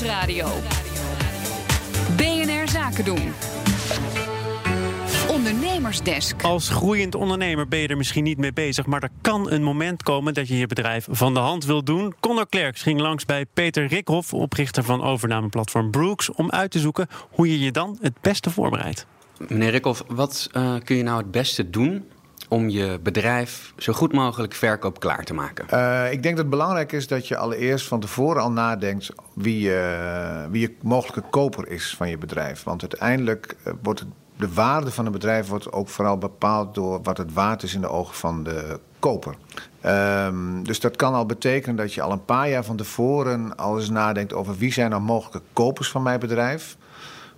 Nieuwsradio. BNR Zaken doen. Ondernemersdesk. Als groeiend ondernemer ben je er misschien niet mee bezig, maar er kan een moment komen dat je je bedrijf van de hand wil doen. Connor Klerks ging langs bij Peter Rikhoff, oprichter van overnameplatform Brooks, om uit te zoeken hoe je je dan het beste voorbereidt. Meneer Rikhoff, wat uh, kun je nou het beste doen om je bedrijf zo goed mogelijk verkoop klaar te maken? Uh, ik denk dat het belangrijk is dat je allereerst van tevoren al nadenkt wie, uh, wie je mogelijke koper is van je bedrijf. Want uiteindelijk wordt het de waarde van een bedrijf wordt ook vooral bepaald door wat het waard is in de ogen van de koper. Um, dus dat kan al betekenen dat je al een paar jaar van tevoren al eens nadenkt over wie zijn nou mogelijke kopers van mijn bedrijf.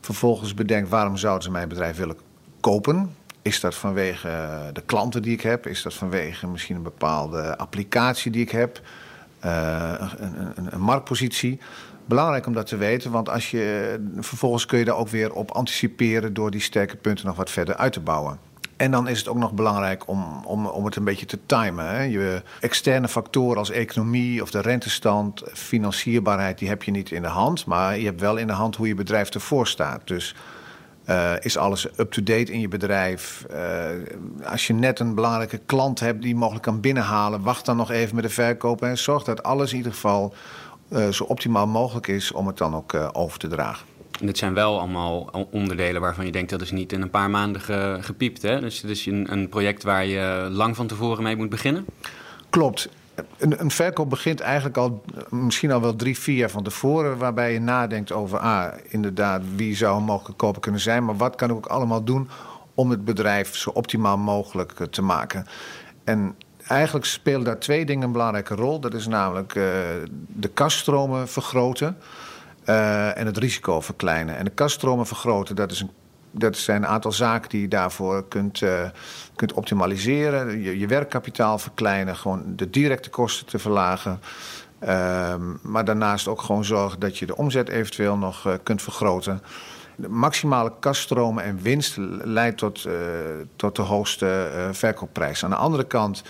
Vervolgens bedenkt waarom zouden ze mijn bedrijf willen kopen. Is dat vanwege de klanten die ik heb? Is dat vanwege misschien een bepaalde applicatie die ik heb? Uh, een, een, een marktpositie. Belangrijk om dat te weten, want als je, vervolgens kun je daar ook weer op anticiperen door die sterke punten nog wat verder uit te bouwen. En dan is het ook nog belangrijk om, om, om het een beetje te timen. Hè. Je externe factoren als economie of de rentestand, financierbaarheid, die heb je niet in de hand. Maar je hebt wel in de hand hoe je bedrijf ervoor staat. Dus uh, is alles up-to-date in je bedrijf? Uh, als je net een belangrijke klant hebt die mogelijk kan binnenhalen, wacht dan nog even met de verkoop en zorg dat alles in ieder geval uh, zo optimaal mogelijk is om het dan ook over te dragen. En dit zijn wel allemaal onderdelen waarvan je denkt dat is niet in een paar maanden ge, gepiept. Hè? Dus het is een, een project waar je lang van tevoren mee moet beginnen? Klopt. Een, een, verkoop begint eigenlijk al misschien al wel drie, vier jaar van tevoren, waarbij je nadenkt over, ah, inderdaad, wie zou een mogelijke koper kunnen zijn, maar wat kan ik ook allemaal doen om het bedrijf zo optimaal mogelijk te maken. En eigenlijk spelen daar twee dingen een belangrijke rol. Dat is namelijk uh, de kaststromen vergroten en het risico verkleinen. En de kaststromen vergroten, dat, is een, dat zijn een aantal zaken die je daarvoor kunt, uh, kunt optimaliseren. Je, je, werkkapitaal verkleinen, gewoon de directe kosten te verlagen. maar daarnaast ook gewoon zorgen dat je de omzet eventueel nog kunt vergroten. Maximale kaststromen en winst leidt tot, tot de hoogste verkoopprijs. Aan de andere kant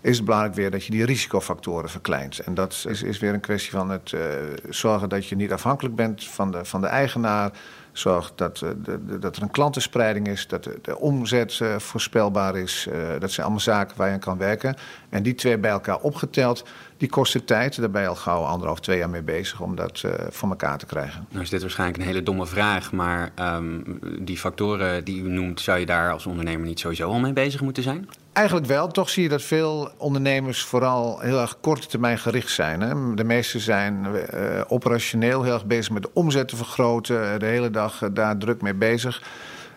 is het belangrijk weer dat je die risicofactoren verkleint. En dat is, is weer een kwestie van het uh, zorgen dat je niet afhankelijk bent van de, van de eigenaar. Zorg dat, uh, de, dat er een klantenspreiding is, dat de, de omzet uh, voorspelbaar is. dat zijn allemaal zaken waar je aan kan werken. En die twee bij elkaar opgeteld, die kosten tijd. Daar ben je al gauw anderhalf, twee jaar mee bezig om dat voor elkaar te krijgen. Nou is dit waarschijnlijk een hele domme vraag, maar um, die factoren die u noemt, zou je daar als ondernemer niet sowieso al mee bezig moeten zijn? Eigenlijk wel. Toch zie je dat veel ondernemers vooral heel erg korte termijn gericht zijn. Hè? De meesten zijn uh, operationeel heel erg bezig met de omzet te vergroten. De hele dag uh, daar druk mee bezig.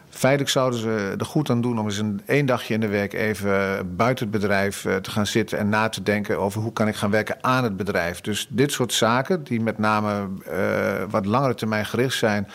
Feitelijk zouden ze er goed aan doen om eens een één dagje in de week even buiten het bedrijf uh, te gaan zitten en na te denken over hoe kan ik gaan werken aan het bedrijf. Dus dit soort zaken, die met name wat langere termijn gericht zijn,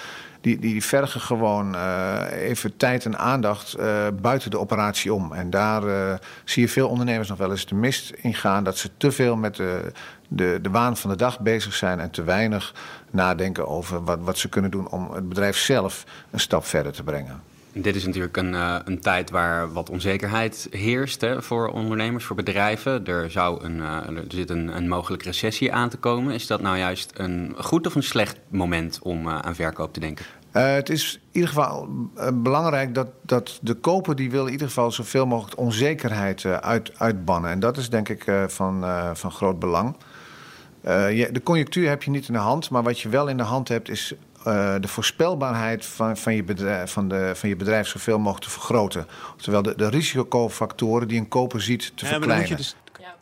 die, die vergen gewoon uh, even tijd en aandacht uh, buiten de operatie om. En daar uh, zie je veel ondernemers nog wel eens de mist in gaan. Dat ze te veel met de, de, de waan van de dag bezig zijn en te weinig nadenken over wat, wat ze kunnen doen om het bedrijf zelf een stap verder te brengen. Dit is natuurlijk een, uh, een tijd waar wat onzekerheid heerst hè, voor ondernemers, voor bedrijven. Er, zou een, uh, er zit een, een mogelijke recessie aan te komen. Is dat nou juist een goed of een slecht moment om uh, aan verkoop te denken? het is in ieder geval belangrijk dat, dat de koper die wil in ieder geval zoveel mogelijk onzekerheid uit, uitbannen. En dat is denk ik van, van groot belang. Je, de conjunctuur heb je niet in de hand, maar wat je wel in de hand hebt is uh, de voorspelbaarheid van, van, je bedrijf, van, de, van je bedrijf zoveel mogelijk te vergroten. Terwijl de, de risicofactoren die een koper ziet te ja, verkleinen. Dus... Ja.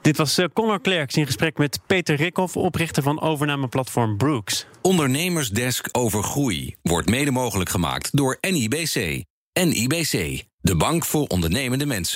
Dit was uh, Connor Klerks in gesprek met Peter Rikhoff, oprichter van overnameplatform Brooks. Ondernemersdesk over groei wordt mede mogelijk gemaakt door NIBC. NIBC, de bank voor ondernemende mensen.